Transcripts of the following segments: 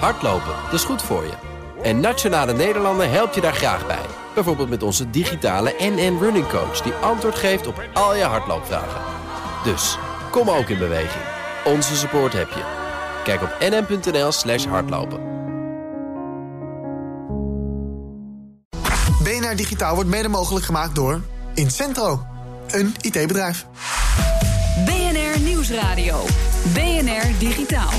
Hardlopen, dat is goed voor je. En Nationale Nederlanden helpt je daar graag bij. Bijvoorbeeld met onze digitale NN Running Coach... die antwoord geeft op al je hardloopvragen. Dus, kom ook in beweging. Onze support heb je. Kijk op nn.nl slash hardlopen. BNR Digitaal wordt mede mogelijk gemaakt door Incentro. Een IT-bedrijf. BNR Nieuwsradio. BNR Digitaal.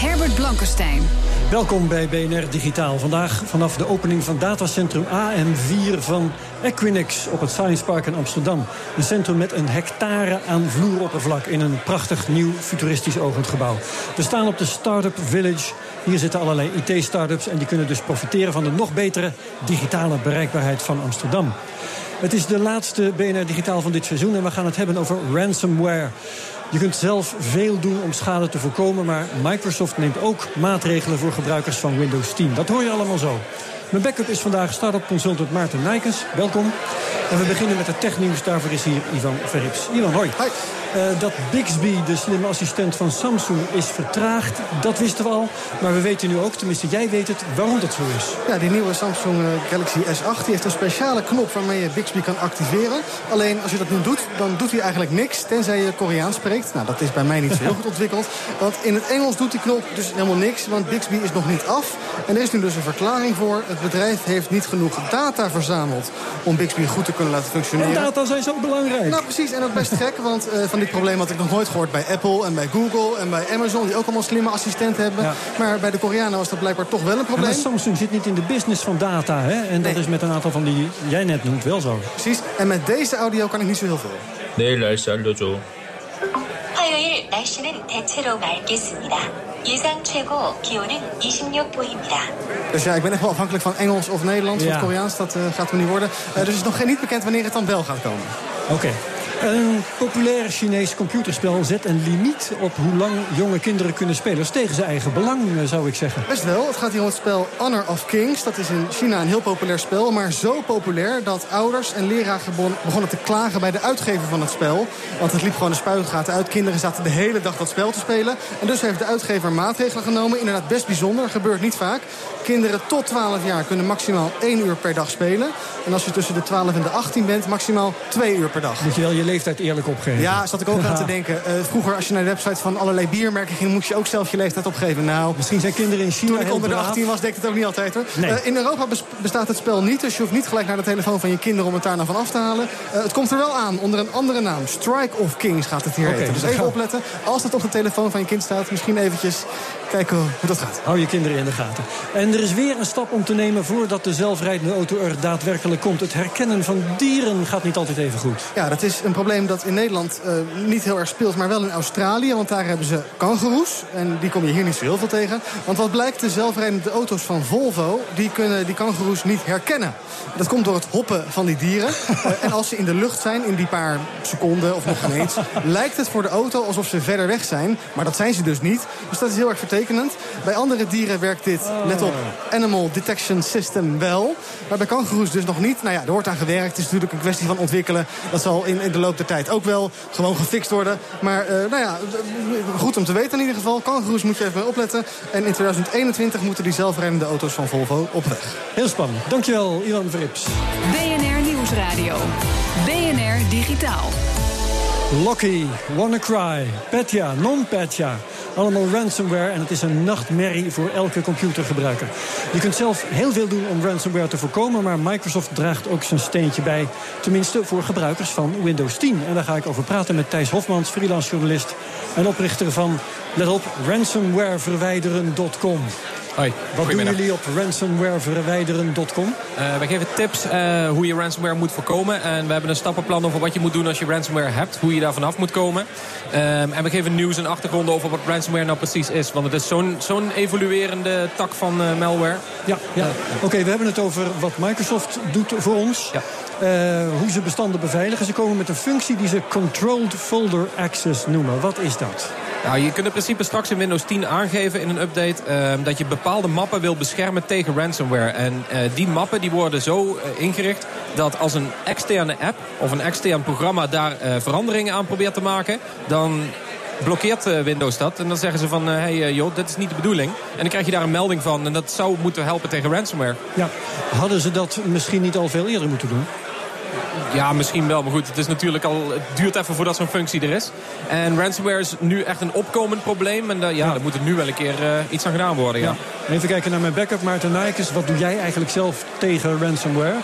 Herbert Blankenstein. Welkom bij BNR Digitaal. Vandaag vanaf de opening van datacentrum AM4 van Equinix op het Science Park in Amsterdam. Een centrum met een hectare aan vloeroppervlak in een prachtig nieuw futuristisch ogend gebouw. We staan op de Startup Village. Hier zitten allerlei IT-startups en die kunnen dus profiteren van de nog betere digitale bereikbaarheid van Amsterdam. Het is de laatste BNR Digitaal van dit seizoen en we gaan het hebben over ransomware. Je kunt zelf veel doen om schade te voorkomen, maar Microsoft neemt ook maatregelen voor gebruikers van Windows 10. Dat hoor je allemaal zo. Mijn backup is vandaag start-up consultant Maarten Nijkens. Welkom. En we beginnen met het technieuws. Daarvoor is hier Ivan Verrips. Ivan, hoi. Hoi. Uh, dat Bixby, de slimme assistent van Samsung, is vertraagd. Dat wisten we al. Maar we weten nu ook, tenminste jij weet het, waarom dat zo is. Ja, die nieuwe Samsung eh, Galaxy S8 die heeft een speciale knop waarmee je Bixby kan activeren. Alleen als je dat nu doet, dan doet hij eigenlijk niks. Tenzij je Koreaans spreekt. Nou, dat is bij mij niet zo heel goed ontwikkeld. Want in het Engels doet die knop dus helemaal niks. Want Bixby is nog niet af. En er is nu dus een verklaring voor. Het bedrijf heeft niet genoeg data verzameld om Bixby goed te kunnen laten functioneren. En data zijn zo belangrijk. Nou, precies. En ook best gek, want uh, van dit probleem had ik nog nooit gehoord bij Apple en bij Google en bij Amazon, die ook allemaal slimme assistenten hebben. Ja. Maar bij de Koreanen was dat blijkbaar toch wel een probleem. Maar Samsung zit niet in de business van data, hè? En dat nee. is met een aantal van die jij net noemt wel zo. Precies. En met deze audio kan ik niet zo heel veel. 내일 날씨 알려줘. 화요일 날씨는 대체로 맑겠습니다. 예상 최고 기온은 26도입니다. Dus ja, ik ben echt wel afhankelijk van Engels of Nederlands. Ja. Want Koreaans, dat uh, gaat me niet worden. Uh, dus het is nog geen niet bekend wanneer het dan wel gaat komen. Oké. Okay. Een populair Chinees computerspel zet een limiet op hoe lang jonge kinderen kunnen spelen. Is tegen zijn eigen belang, zou ik zeggen. Best wel. Het gaat hier om het spel Honor of Kings. Dat is in China een heel populair spel. Maar zo populair dat ouders en leraren begonnen te klagen bij de uitgever van het spel. Want het liep gewoon de spuitgaten uit. Kinderen zaten de hele dag dat spel te spelen. En dus heeft de uitgever maatregelen genomen. Inderdaad best bijzonder. Gebeurt niet vaak. Kinderen tot 12 jaar kunnen maximaal 1 uur per dag spelen. En als je tussen de 12 en de 18 bent, maximaal 2 uur per dag. Moet je wel je leeftijd eerlijk opgeven. Ja, zat ik ook aan te denken. Uh, vroeger, als je naar de website van allerlei biermerken ging... moest je ook zelf je leeftijd opgeven. Nou, Misschien zijn kinderen in China Toen ik onder de 18 was, deed ik het ook niet altijd. hoor. Nee. Uh, in Europa bestaat het spel niet. Dus je hoeft niet gelijk naar de telefoon van je kinderen... om het daar nou van af te halen. Uh, het komt er wel aan, onder een andere naam. Strike of Kings gaat het hier Oké, heten. Dus dat even opletten. Als het op de telefoon van je kind staat... misschien eventjes kijken hoe dat gaat. Hou je kinderen in de gaten. En er is weer een stap om te nemen voordat de zelfrijdende auto er daadwerkelijk komt. Het herkennen van dieren gaat niet altijd even goed. Ja, dat is een probleem dat in Nederland uh, niet heel erg speelt, maar wel in Australië. Want daar hebben ze kangoeroes. En die kom je hier niet zo heel veel tegen. Want wat blijkt, de zelfrijdende auto's van Volvo... die kunnen die kangoeroes niet herkennen. Dat komt door het hoppen van die dieren. uh, en als ze in de lucht zijn, in die paar seconden of nog eens... lijkt het voor de auto alsof ze verder weg zijn. Maar dat zijn ze dus niet. Dus dat is heel erg Bij andere dieren werkt dit, let op, Animal Detection System wel. Maar bij kangoeroes dus nog niet. Nou ja, er wordt aan gewerkt. Het is natuurlijk een kwestie van ontwikkelen. Dat zal in, in de loop der tijd ook wel gewoon gefixt worden. Maar uh, nou ja, goed om te weten in ieder geval. Kangoeroes moet je even opletten. En in 2021 moeten die zelfrijdende auto's van Volvo op weg. Heel spannend. Dankjewel, Ivan Verrips. BNR Nieuwsradio. BNR Digitaal. Locky, WannaCry, Petya, Non-Petya. Allemaal ransomware en het is een nachtmerrie voor elke computergebruiker. Je kunt zelf heel veel doen om ransomware te voorkomen... maar Microsoft draagt ook zijn steentje bij. Tenminste voor gebruikers van Windows 10. En daar ga ik over praten met Thijs Hofmans, freelance journalist... en oprichter van, let op, ransomwareverwijderen.com. Hoi, Wat doen jullie op ransomwareverwijderen.com? Uh, wij geven tips uh, hoe je ransomware moet voorkomen. En we hebben een stappenplan over wat je moet doen als je ransomware hebt. Hoe je daar vanaf moet komen. Um, en we geven nieuws en achtergronden over wat ransomware nou precies is. Want het is zo'n zo'n evoluerende tak van uh, malware. Ja, ja. oké, okay, we hebben het over wat Microsoft doet voor ons. Ja. Hoe ze bestanden beveiligen. Ze komen met een functie die ze Controlled Folder Access noemen. Wat is dat? Nou, je kunt in principe straks in Windows 10 aangeven in een update... Uh, dat je bepaalde mappen wil beschermen tegen ransomware. En uh, die mappen die worden zo uh, ingericht dat als een externe app of een extern programma... daar veranderingen aan probeert te maken... dan blokkeert eh, Windows dat. En dan zeggen ze van, hé hey, joh, dit is niet de bedoeling. En dan krijg je daar een melding van. En dat zou moeten helpen tegen ransomware. Ja, hadden ze dat misschien niet al veel eerder moeten doen? Ja, misschien wel. Maar goed, het, is natuurlijk al, het duurt even voordat zo'n functie er is. En ransomware is nu echt een opkomend probleem. En uh, ja, ja. daar moet er nu wel een keer uh, iets aan gedaan worden. Ja. ja. Even kijken naar mijn backup, Maarten Nijkes. Wat doe jij eigenlijk zelf tegen ransomware?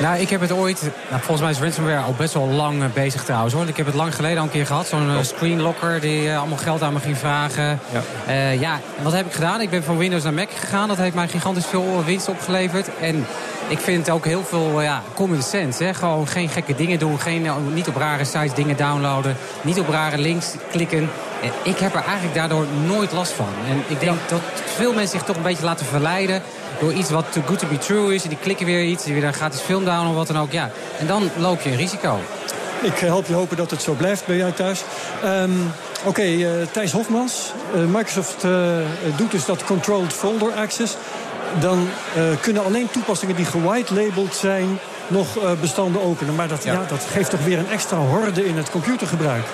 Nou, ik heb het ooit... Nou, volgens mij is ransomware al best wel lang uh, bezig trouwens. hoor. Ik heb het lang geleden al een keer gehad. Zo'n uh, screenlocker die uh, allemaal geld aan me ging vragen. Ja. ja, en wat heb ik gedaan? Ik ben van Windows naar Mac gegaan. Dat heeft mij gigantisch veel winst opgeleverd. En ik vind ook heel veel ja, common sense. Hè? Gewoon geen gekke dingen doen. Geen, niet op rare sites dingen downloaden. Niet op rare links klikken. Ik heb er eigenlijk daardoor nooit last van. En ik denk dat veel mensen zich toch een beetje laten verleiden door iets wat too good to be true is. En die klikken weer iets, die weer een gratis film down of wat dan ook. Ja. En dan loop je een risico. Ik help je hopen dat het zo blijft bij jou thuis. Um, Oké, okay, uh, Thijs Hofmans. Uh, Microsoft uh, doet dus dat controlled folder access. Dan kunnen alleen toepassingen die gewitelabeld zijn nog bestanden openen. Maar dat, ja. ja. dat geeft toch weer een extra horde in het computergebruik.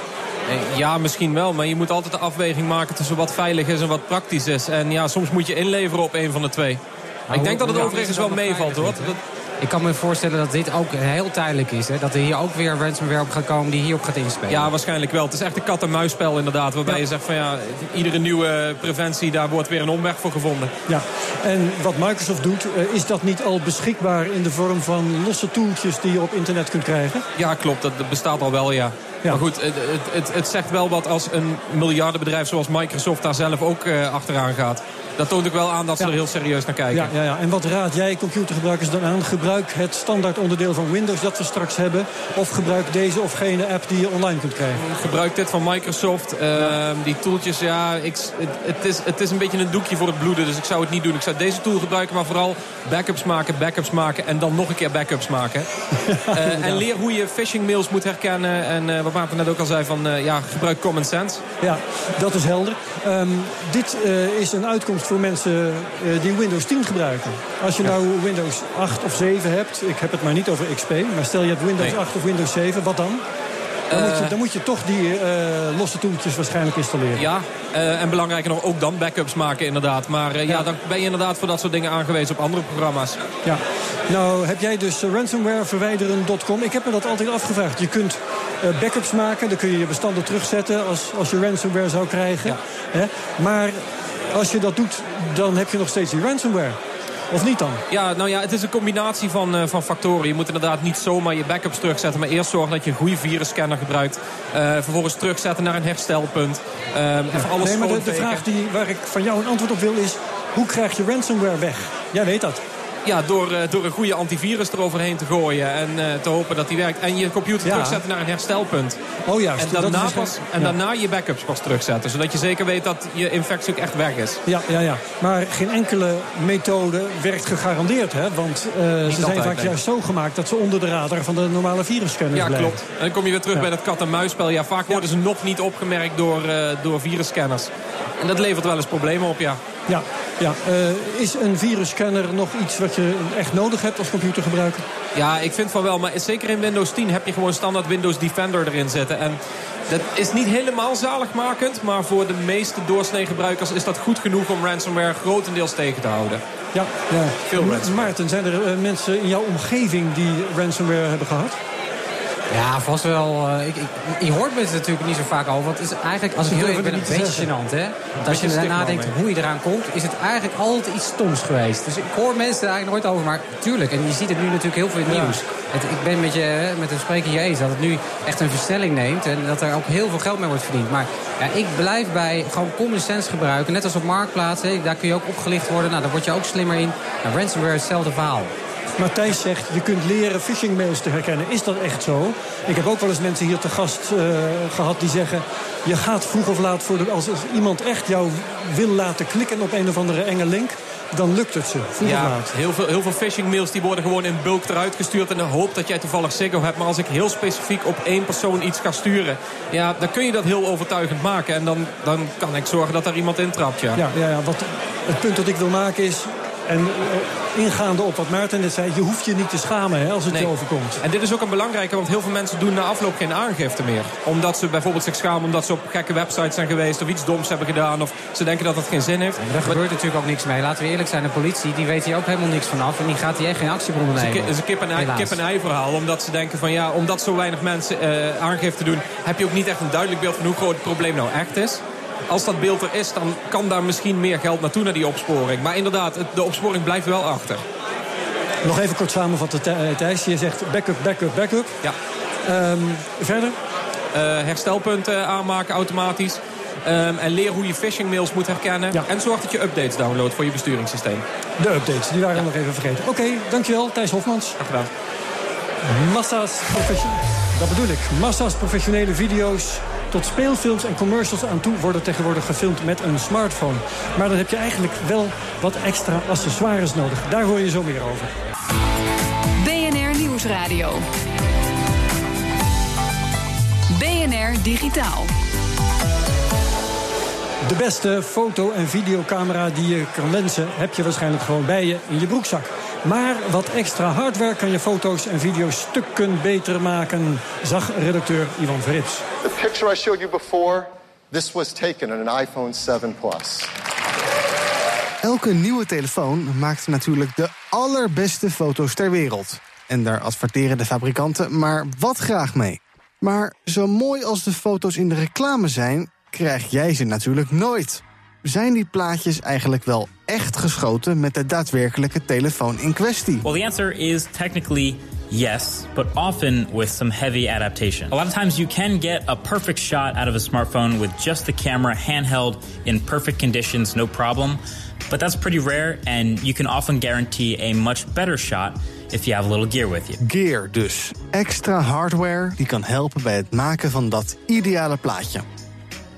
Ja, misschien wel. Maar je moet altijd de afweging maken tussen wat veilig is en wat praktisch is. En ja, soms moet je inleveren op een van de twee. Maar ik denk dat het overigens wel meevalt hoor. Dat... Ik kan me voorstellen dat dit ook heel tijdelijk is. Hè? Dat er hier ook weer ransomware op gaat komen die hierop gaat inspelen. Ja, waarschijnlijk wel. Het is echt een kat-en-muisspel inderdaad. Waarbij ja. je zegt van ja, iedere nieuwe preventie, daar wordt weer een omweg voor gevonden. Ja, en wat Microsoft doet, is dat niet al beschikbaar in de vorm van losse toeltjes die je op internet kunt krijgen? Ja, klopt. Dat bestaat al wel, ja. Ja. Maar goed, het, het, het, zegt wel wat als een miljardenbedrijf zoals Microsoft daar zelf ook uh, achteraan gaat. Dat toont ook wel aan dat ze ja. er heel serieus naar kijken. Ja, ja, ja. En wat raad jij computergebruikers dan aan? Gebruik het standaard onderdeel van Windows dat we straks hebben. Of gebruik deze of gene app die je online kunt krijgen. Gebruik dit van Microsoft. Uh, die tooltjes, ja, ik, het, het, is, het is een beetje een doekje voor het bloeden. Dus ik zou het niet doen. Ik zou deze tool gebruiken, maar vooral backups maken, backups maken. En dan nog een keer backups maken. uh, en leer hoe je phishing mails moet herkennen. En uh, wat Maarten net ook al zei, van, ja, gebruik common sense. Ja, dat is helder. Um, dit is een uitkomst voor mensen uh, die Windows 10 gebruiken. Als je ja. nou Windows 8 of 7 hebt, ik heb het maar niet over XP... maar stel je hebt Windows nee. 8 of Windows 7, wat dan? Dan, moet, je, dan moet je toch die uh, losse toeltjes waarschijnlijk installeren. Ja, uh, en belangrijker nog, ook dan backups maken inderdaad. Maar ja. ja. dan ben je inderdaad voor dat soort dingen aangewezen op andere programma's. Ja. Nou, heb jij dus ransomwareverwijderen.com. Ik heb me dat altijd afgevraagd. Je kunt backups maken, dan kun je je bestanden terugzetten... als, als je ransomware zou krijgen. Ja. Hè? Maar als je dat doet, dan heb je nog steeds die ransomware. Of niet dan? Ja, nou ja, het is een combinatie van, uh, van factoren. Je moet inderdaad niet zomaar je backups terugzetten. Maar eerst zorgen dat je een goede virusscanner gebruikt. Uh, vervolgens terugzetten naar een herstelpunt. Uh, ja, even alles nee, maar de, de vraag die, waar ik van jou een antwoord op wil is... hoe krijg je ransomware weg? Jij weet dat. Ja, door, uh, door een goede antivirus eroverheen te gooien en uh, te hopen dat die werkt. En je computer ja. terugzetten naar een herstelpunt. Oh ja, en daarna, pas, en ja. daarna je backups pas terugzetten. Zodat je zeker weet dat je infectie ook echt weg is. Ja, ja, ja. maar geen enkele methode werkt gegarandeerd. Hè? Want uh, ze zijn vaak juist zo gemaakt dat ze onder de radar van de normale virusscanners ja, blijven. Ja, klopt. En dan kom je weer terug bij dat kat-en-muisspel. Ja, vaak worden ze nog niet opgemerkt door, door virusscanners. En dat levert wel eens problemen op, ja. Ja, ja. Uh, is een virusscanner nog iets wat je echt nodig hebt als computergebruiker? Ja, ik vind van wel. Maar zeker in Windows 10 heb je gewoon standaard Windows Defender erin zitten. En dat is niet helemaal zaligmakend. Maar voor de meeste doorsnee gebruikers is dat goed genoeg om ransomware grotendeels tegen te houden. Ja, ja. Veel ransomware. Maarten, zijn er uh, mensen in jouw omgeving die ransomware hebben gehad? Ja, vast wel. Uh, ik, ik, je hoort mensen natuurlijk niet zo vaak over. Want het is eigenlijk, als ik heel even ben, een beetje gênant. Hè? Want als je daarna denkt hoe je eraan komt, is het eigenlijk altijd iets stoms geweest. Dus ik hoor mensen er eigenlijk nooit over. Maar tuurlijk, en je ziet het nu natuurlijk heel veel in het ja. nieuws. Het, ik ben met, je, met een spreker hier eens dat het nu echt een versnelling neemt. En dat er ook heel veel geld mee wordt verdiend. Maar ja, ik blijf bij gewoon common sense gebruiken. Net als op marktplaatsen. Daar kun je ook opgelicht worden. Nou, daar word je ook slimmer in. Nou, ransomware is hetzelfde verhaal. Matthijs zegt, je kunt leren phishing mails te herkennen. Is dat echt zo? Ik heb ook wel eens mensen hier te gast uh, gehad die zeggen... je gaat vroeg of laat, voor de, als, als iemand echt jou wil laten klikken op een of andere enge link dan lukt het ze. Vroeg ja, heel veel, heel veel phishing mails die worden gewoon in bulk eruit gestuurd... in de hoop dat jij toevallig Ziggo hebt. Maar als ik heel specifiek op één persoon iets ga sturen... ja, dan kun je dat heel overtuigend maken. En dan, dan kan ik zorgen dat er iemand intrapt, ja. Ja, ja, ja wat, het punt dat ik wil maken is En uh, ingaande op wat Maarten net zei, je hoeft je niet te schamen hè, als het Nee. je overkomt. En dit is ook een belangrijke, want heel veel mensen doen na afloop geen aangifte meer. Omdat ze bijvoorbeeld zich schamen omdat ze op gekke websites zijn geweest... of iets doms hebben gedaan, of ze denken dat het geen zin heeft. Daar gebeurt natuurlijk ook niks mee. Laten we eerlijk zijn, de politie die weet hier ook helemaal niks vanaf. En die gaat hier echt geen actie voor Het is ondernemen. een ki- het is een kip en, ei, Helaas. kip en ei verhaal. Omdat ze denken van ja, omdat zo weinig mensen eh, aangifte doen... heb je ook niet echt een duidelijk beeld van hoe groot het probleem nou echt is. Als dat beeld er is, dan kan daar misschien meer geld naartoe naar die opsporing. Maar inderdaad, de opsporing blijft wel achter. Nog even kort samenvatten, eh, Thijs. Je zegt backup, backup, backup. Ja. Ehm, verder? Eh, herstelpunten aanmaken automatisch. Ehm, en leer hoe je phishing mails moet herkennen. Ja. En zorg dat je updates downloadt voor je besturingssysteem. De updates, die waren we nog even vergeten. Oké, dankjewel, Thijs Hofmans. Graag gedaan. Massa's professionele... Dat bedoel ik. Massa's professionele video's tot speelfilms en commercials aan toe... worden tegenwoordig gefilmd met een smartphone. Maar dan heb je eigenlijk wel wat extra accessoires nodig. Daar hoor je zo meer over. BNR Nieuwsradio. BNR Digitaal. De beste foto- en videocamera die je kan wensen... heb je waarschijnlijk gewoon bij je in je broekzak. Maar wat extra hardware kan je foto's en video's stukken beter maken... zag redacteur Ivan Verrips. The picture I showed you before, this was taken on an iPhone 7 Plus. Elke nieuwe telefoon maakt natuurlijk de allerbeste foto's ter wereld. En daar adverteren de fabrikanten maar wat graag mee. Maar zo mooi als de foto's in de reclame zijn, krijg jij ze natuurlijk nooit. Zijn die plaatjes eigenlijk wel echt geschoten met de daadwerkelijke telefoon in kwestie? Well, the answer is technically yes, but often with some heavy adaptation. A lot of times you can get a perfect shot out of a smartphone with just the camera handheld in perfect conditions, no problem. But that's pretty rare, and you can often guarantee a much better shot if you have a little gear with you. Gear dus. Extra hardware die kan helpen bij het maken van dat ideale plaatje.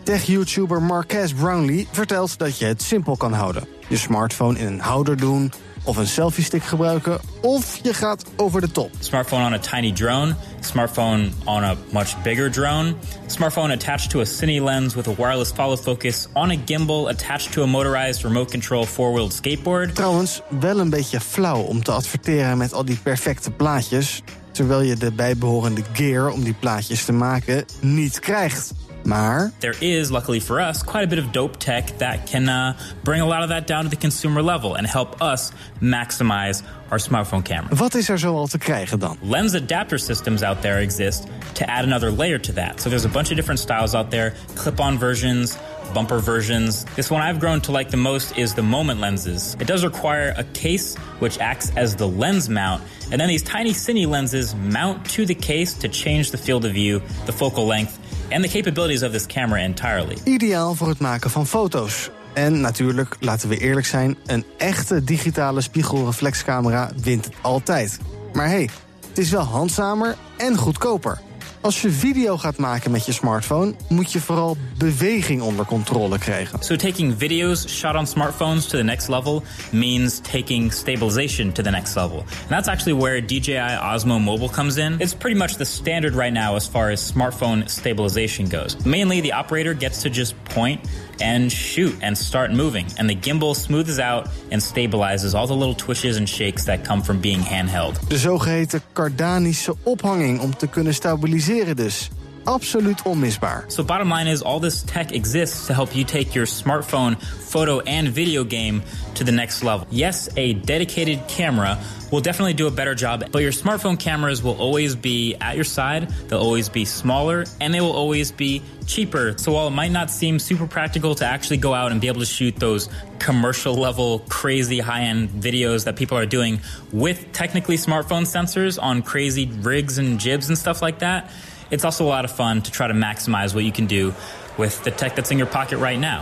Tech-YouTuber Marques Brownlee vertelt dat je het simpel kan houden. Je smartphone in een houder doen, of een selfie-stick gebruiken... of je gaat over de top. Smartphone on a tiny drone, smartphone on a much bigger drone, smartphone attached to a cine lens with a wireless follow focus, on a gimbal attached to a motorized remote control four-wheeled skateboard. Trouwens, wel een beetje flauw om te adverteren met al die perfecte plaatjes... terwijl je de bijbehorende gear om die plaatjes te maken niet krijgt. Maar There is, luckily for us, quite a bit of dope tech that can uh, bring a lot of that down to the consumer level and help us maximize our smartphone camera. wat is er zo al te krijgen dan? Lens adapter systems out there exist to add another layer to that. So there's a bunch of different styles out there, clip-on versions, bumper versions. This one I've grown to like the most is the moment lenses. It does require a case which acts as the lens mount, and then these tiny cine lenses mount to the case to change the field of view, the focal length, and the capabilities of this camera entirely. Ideaal voor het maken van foto's. En natuurlijk, laten we eerlijk zijn, een echte digitale spiegelreflexcamera wint het altijd. Maar hey, het is wel handzamer en goedkoper. Als je video gaat maken met je smartphone, moet je vooral beweging onder controle krijgen. So taking videos shot on smartphones to the next level means taking stabilization to the next level. And that's actually where DJI Osmo Mobile comes in. It's pretty much the standard right now as far as smartphone stabilization goes. Mainly the operator gets to just point and shoot and start moving. And the gimbal smooths out and stabilizes all the little twitches and shakes that come from being handheld. De zogeheten kardanische ophanging om te kunnen stabiliseren dus. Absoluut onmisbaar. So bottom line is all this tech exists to help you take your smartphone photo and video game to the next level. Yes, a dedicated camera will definitely do a better job, but your smartphone cameras will always be at your side, they'll always be smaller, and they will always be cheaper. So while it might not seem super practical to actually go out and be able to shoot those commercial level crazy high-end videos that people are doing with technically smartphone sensors on crazy rigs and jibs and stuff like that, it's also a lot of fun to try to maximize what you can do with the tech that's in your pocket right now.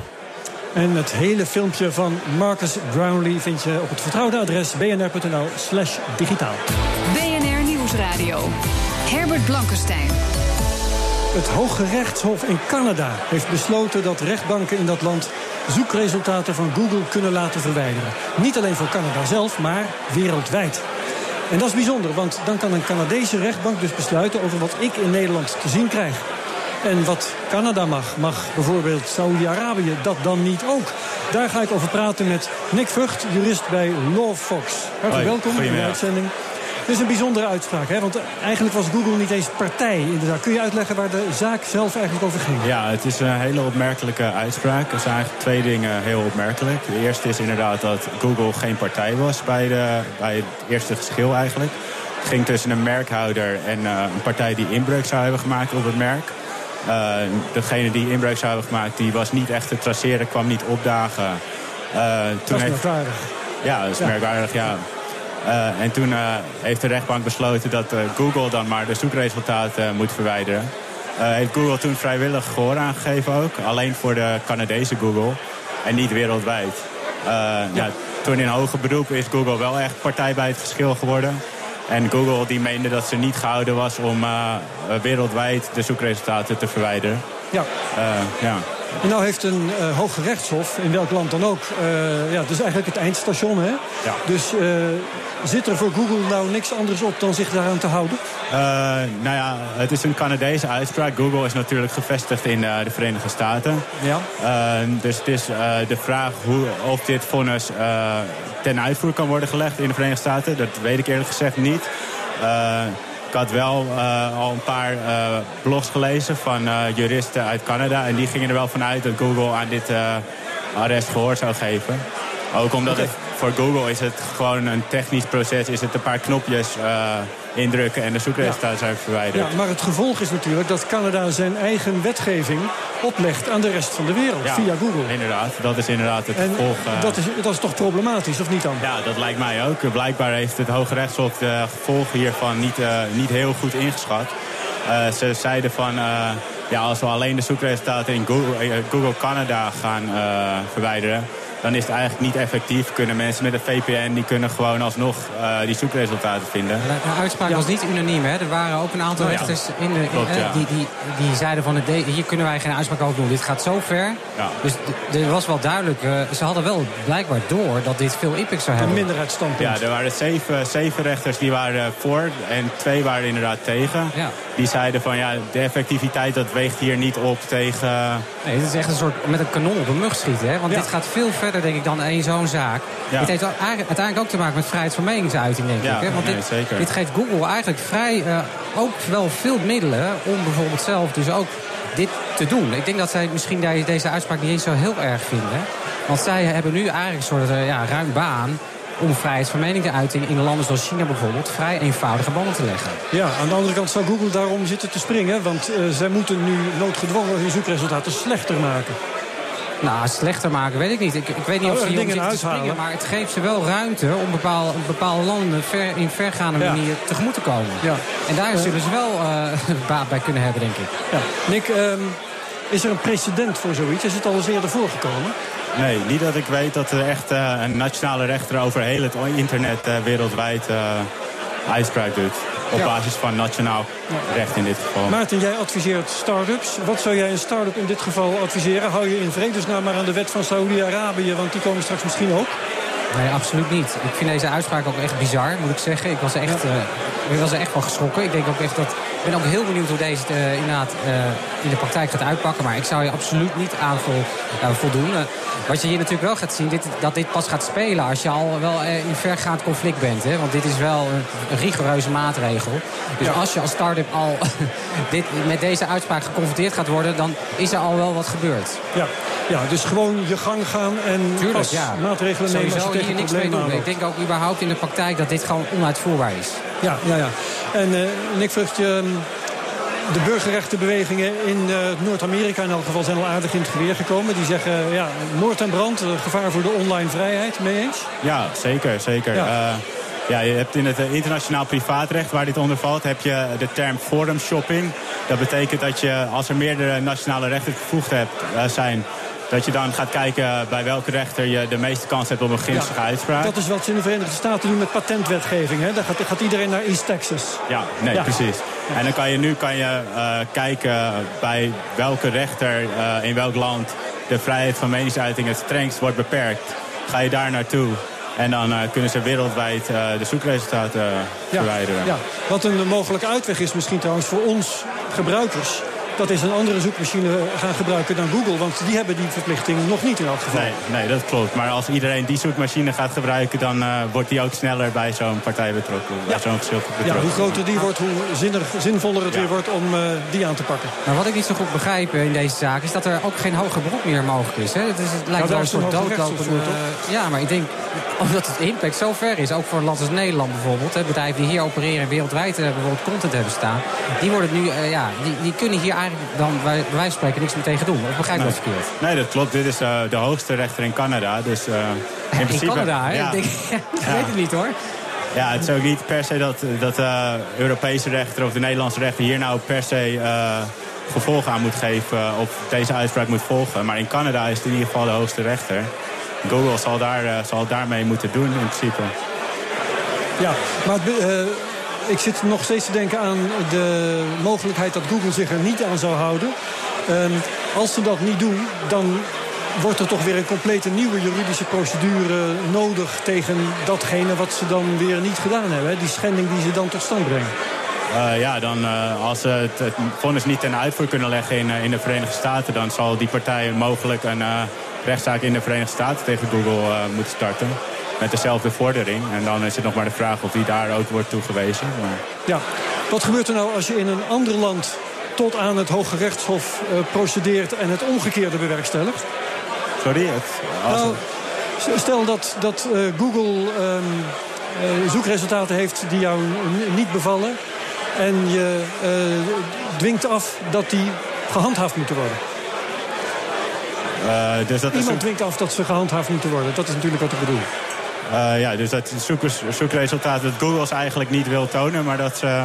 En het hele filmpje van Marcus Brownlee vind je op het vertrouwde adres bnr.nl slash digitaal. BNR Nieuwsradio. Herbert Blankenstein. Het Hoge Rechtshof in Canada heeft besloten dat rechtbanken in dat land zoekresultaten van Google kunnen laten verwijderen. Niet alleen voor Canada zelf, maar wereldwijd. En dat is bijzonder, want dan kan een Canadese rechtbank dus besluiten over wat ik in Nederland te zien krijg. En wat Canada mag, mag bijvoorbeeld Saoedi-Arabië dat dan niet ook. Daar ga ik over praten met Nick Vught, jurist bij Law Fox. Hartelijk Hoi, welkom in de uitzending. Het is een bijzondere uitspraak, hè? want eigenlijk was Google niet eens partij. Inderdaad. Kun je uitleggen waar de zaak zelf eigenlijk over ging? Ja, het is een hele opmerkelijke uitspraak. Er zijn eigenlijk twee dingen heel opmerkelijk. De eerste is inderdaad dat Google geen partij was bij, de, bij het eerste geschil eigenlijk. Het ging tussen een merkhouder en eh, een partij die inbreuk zou hebben gemaakt op het merk. Eh, degene die inbreuk zou hebben gemaakt, die was niet echt te traceren, kwam niet opdagen. Eh, Dat is merkwaardig. Ja, dat is Ja. merkwaardig, ja. Eh, en toen eh, heeft de rechtbank besloten dat eh, Google dan maar de zoekresultaten moet verwijderen. Heeft Google toen vrijwillig gehoor aangegeven ook. Alleen voor de Canadese Google. En niet wereldwijd. Eh, ja. toen in hoger beroep is Google wel echt partij bij het geschil geworden. En Google die meende dat ze niet gehouden was om wereldwijd de zoekresultaten te verwijderen. Ja. Ja. En nou heeft een eh hoge rechtshof, in welk land dan ook... eh, ja, het is eigenlijk het eindstation, hè? Ja. Dus eh, zit er voor Google nou niks anders op dan zich daaraan te houden? Eh, nou ja, het is een Canadese uitspraak. Google is natuurlijk gevestigd in eh, de Verenigde Staten. Ja. Eh, dus het is eh, de vraag hoe, of dit vonnis eh, ten uitvoer kan worden gelegd in de Verenigde Staten. Dat weet ik eerlijk gezegd niet. Ik had wel eh, al een paar eh, blogs gelezen van eh, juristen uit Canada. En die gingen er wel vanuit dat Google aan dit arrest gehoor zou geven. Ook omdat het voor Google is het gewoon een technisch proces. Is het een paar knopjes indrukken en de zoekresultaten zijn verwijderd. Ja, maar het gevolg is natuurlijk dat Canada zijn eigen wetgeving oplegt aan de rest van de wereld Ja, via Google. Inderdaad, dat is inderdaad het En gevolg. eh, dat, is, dat is toch problematisch, of niet dan? Ja, dat lijkt mij ook. Blijkbaar heeft het Hoge Rechtshof de gevolgen hiervan niet, eh, niet heel goed ingeschat. Eh, ze zeiden van, eh, ja, als we alleen de zoekresultaten in Google, eh, Google Canada gaan eh, verwijderen... dan is het eigenlijk niet effectief. Kunnen mensen met een VPN, die kunnen gewoon alsnog eh, die zoekresultaten vinden. De uitspraak was niet unaniem. Hè? Er waren ook een aantal Oh, ja. rechters in de, in- Klopt, eh, ja. die, die, die zeiden van... de- hier kunnen wij geen uitspraak over doen. Dit gaat zo ver. Ja. Dus er was wel duidelijk... eh, ze hadden wel blijkbaar door dat dit veel impact zou Een hebben. minderheidsstandpunt. Ja, er waren zeven, zeven rechters die waren voor en twee waren inderdaad tegen. Ja. Die zeiden van ja, de effectiviteit dat weegt hier niet op tegen... Nee, het is echt een soort met een kanon op een mug schieten. Hè? Want Ja. dit gaat veel verder, denk ik, dan één zo'n zaak. Ja. Het heeft uiteindelijk ook te maken met vrijheid van meningsuiting, denk Ja, ik. Hè? Want nee, dit, geeft Google eigenlijk vrij eh, ook wel veel middelen... om bijvoorbeeld zelf dus ook dit te doen. Ik denk dat zij misschien de- deze uitspraak niet eens zo heel erg vinden. Want zij hebben nu eigenlijk een soort eh, ja, ruim baan om vrijheid van meningsuiting in landen zoals China bijvoorbeeld vrij eenvoudige banden te leggen. Ja, aan de andere kant zou Google daarom zitten te springen. Want eh, zij moeten nu noodgedwongen hun zoekresultaten slechter maken. Nou, slechter maken weet ik niet. Ik, ik weet niet Oh, of ze er hier zitten te springen, uithalen. maar het geeft ze wel ruimte om bepaalde, bepaalde landen ver, in vergaande Ja. manier tegemoet te komen. Ja. En daar zullen ze wel eh, baat bij kunnen hebben, denk ik. Ja. Nick, ehm, is er een precedent voor zoiets? Is het al eens eerder voorgekomen? Nee, niet dat ik weet dat er echt eh, een nationale rechter over heel het internet eh, wereldwijd eh, uitspraak doet. Op Ja. basis van nationaal recht in dit geval. Maarten, jij adviseert start-ups. Wat zou jij een start-up in dit geval adviseren? Hou je in vredesnaam maar aan de wet van Saoedi-Arabië, want die komen straks misschien ook. Nee, absoluut niet. Ik vind deze uitspraak ook echt bizar, moet ik zeggen. Ik was echt, eh, ik was er echt van geschrokken. Ik denk ook echt dat. Ik ben ook heel benieuwd hoe deze eh, inderdaad eh, in de praktijk gaat uitpakken. Maar ik zou je absoluut niet aan vol, eh, voldoen. Wat je hier natuurlijk wel gaat zien, dit, dat dit pas gaat spelen als je al wel in vergaand conflict bent. Hè? Want dit is wel een, een rigoureuze maatregel. Dus Ja. als je als start-up al dit, met deze uitspraak geconfronteerd gaat worden, dan is er al wel wat gebeurd. Ja, ja dus gewoon je gang gaan en Tuurlijk, pas ja. maatregelen nemen als je Sowieso tegen hier niks mee doen. Ik denk ook überhaupt in de praktijk dat dit gewoon onuitvoerbaar is. Ja, ja, ja. En eh, Nick Vrucht, ehm, de burgerrechtenbewegingen in eh, Noord-Amerika in elk geval zijn al aardig in het geweer gekomen. Die zeggen, ja, moord en brand, eh, gevaar voor de online vrijheid. Mee eens? Ja, zeker, zeker. Ja. Ja. je hebt in het eh, internationaal privaatrecht waar dit onder valt, heb je de term forum shopping. Dat betekent dat je, als er meerdere nationale rechten gevoegd hebt, eh, zijn, dat je dan gaat kijken bij welke rechter je de meeste kans hebt op een gunstige uitspraak. Dat is wat ze in de Verenigde Staten doen met patentwetgeving. Hè? Daar gaat, gaat iedereen naar East Texas. Ja, nee, Ja. precies. En dan kan je nu kan je, eh, kijken bij welke rechter eh, in welk land de vrijheid van meningsuiting het strengst wordt beperkt. Ga je daar naartoe en dan eh, kunnen ze wereldwijd de zoekresultaten Ja, verwijderen. ja. Wat een mogelijke uitweg is misschien trouwens voor ons gebruikers... dat is een andere zoekmachine gaan gebruiken dan Google. Want die hebben die verplichting nog niet in elk geval. Nee, nee dat klopt. Maar als iedereen die zoekmachine gaat gebruiken... dan uh, wordt die ook sneller bij zo'n partij betrokken. Bij Ja. zo'n betrokken. Ja, hoe groter die wordt, hoe zinnig, zinvoller het weer wordt om uh, die aan te pakken. Maar wat ik niet zo goed begrijp in deze zaak... is dat er ook geen hoger beroep meer mogelijk is. Hè? Het, is, het lijkt Nou, wel een soort voor, ja, maar ik denk omdat het impact zo ver is. Ook voor een land als Nederland bijvoorbeeld. Hè, bedrijven die hier opereren en wereldwijd uh, bijvoorbeeld content hebben staan. Die, worden nu, uh, ja, die, die kunnen hier eigenlijk dan bij, wijze van spreken niks meer tegen doen. Of begrijp ik nee. dat verkeerd? Nee, dat klopt. Dit is uh, de hoogste rechter in Canada. Dus, in, in principe, Canada, hè? Ja. Ik, denk, ik ja. weet het niet hoor. Ja, het is ook niet per se dat, dat de Europese rechter of de Nederlandse rechter hier nou per se gevolg aan moet geven of deze uitspraak moet volgen. Maar in Canada is het in ieder geval de hoogste rechter. Google zal, daar, uh, zal daarmee moeten doen in principe. Ja, maar uh, ik zit nog steeds te denken aan de mogelijkheid dat Google zich er niet aan zou houden. Uh, als ze dat niet doen, dan wordt er toch weer een complete nieuwe juridische procedure nodig tegen datgene wat ze dan weer niet gedaan hebben. Die schending die ze dan tot stand brengen. Uh, ja, dan uh, als ze het, het vonnis niet ten uitvoer kunnen leggen in, in de Verenigde Staten... dan zal die partij mogelijk een rechtszaak in de Verenigde Staten tegen Google moeten starten. Met dezelfde vordering. En dan is het nog maar de vraag of die daar ook wordt toegewezen. Maar... Ja, wat gebeurt er nou als je in een ander land tot aan het Hoge Rechtshof procedeert... en het omgekeerde bewerkstelligt? Sorry? Het, nou, stel dat, dat Google um, zoekresultaten heeft die jou niet bevallen... En je uh, dwingt af dat die gehandhaafd moeten worden. Uh, dus dat Iemand is... dwingt af dat ze gehandhaafd moeten worden. Dat is natuurlijk wat ik bedoel. Uh, ja, dus dat zoek, zoekresultaat dat Google eigenlijk niet wil tonen, maar dat ze...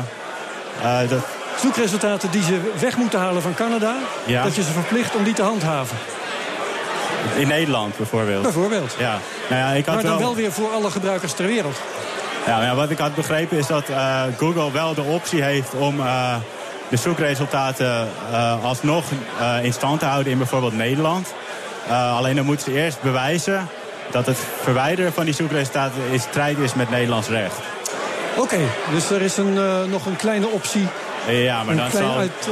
dat... Zoekresultaten die ze weg moeten halen van Canada... Ja. dat je ze verplicht om die te handhaven. In Nederland bijvoorbeeld? Bijvoorbeeld. Ja. Nou ja, ik had maar dan wel... wel weer voor alle gebruikers ter wereld. Ja, ja, wat ik had begrepen is dat uh, Google wel de optie heeft om de zoekresultaten alsnog in stand te houden in bijvoorbeeld Nederland. Alleen dan moeten ze eerst bewijzen dat het verwijderen van die zoekresultaten in strijd is met Nederlands recht. Oké, okay, dus er is een, nog een kleine optie. Ja, maar een dan klein zal... uit,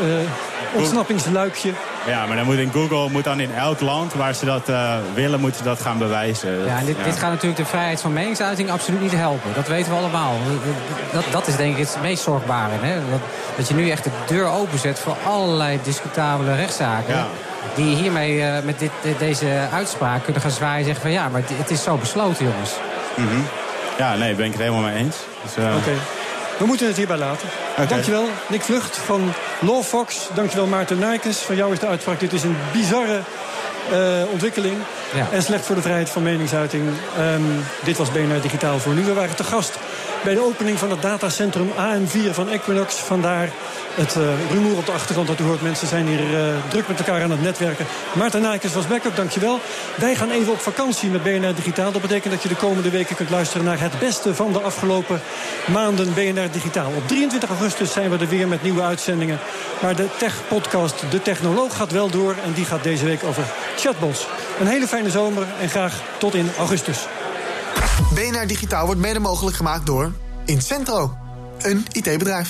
ontsnappingsluikje. Ja, maar dan moet in Google moet dan in elk land waar ze dat uh, willen, moeten ze dat gaan bewijzen. Ja, en dit, ja. dit, gaat natuurlijk de vrijheid van meningsuiting absoluut niet helpen. Dat weten we allemaal. Dat, dat is denk ik het meest zorgbare. Hè? Dat, dat je nu echt de deur openzet voor allerlei discutabele rechtszaken. Ja. Die hiermee uh, met dit, deze uitspraak kunnen gaan zwaaien en zeggen van ja, maar het is zo besloten jongens. Mm -hmm. Ja, nee, ben ik het helemaal mee eens. Dus, uh... Oké. Okay. We moeten het hierbij laten. Okay. Dankjewel, Nick Vlucht van Law Fox. Dankjewel, Maarten Nijkes. Van jou is de uitspraak. Dit is een bizarre uh, ontwikkeling. Ja. En slecht voor de vrijheid van meningsuiting. Um, dit was BNR Digitaal voor nu. We waren te gast bij de opening van het datacentrum AM4 van Equinox. Vandaar het uh, rumoer op de achtergrond dat u hoort. Mensen zijn hier uh, druk met elkaar aan het netwerken. Maarten Nijkes was backup, dankjewel. Wij gaan even op vakantie met BNR Digitaal. Dat betekent dat je de komende weken kunt luisteren naar het beste van de afgelopen maanden BNR Digitaal. Op 23 augustus zijn we er weer met nieuwe uitzendingen. Maar de tech-podcast De Technoloog gaat wel door. En die gaat deze week over chatbots. Een hele fijne zomer en graag tot in augustus. BNR Digitaal wordt mede mogelijk gemaakt door Incentro, een IT-bedrijf.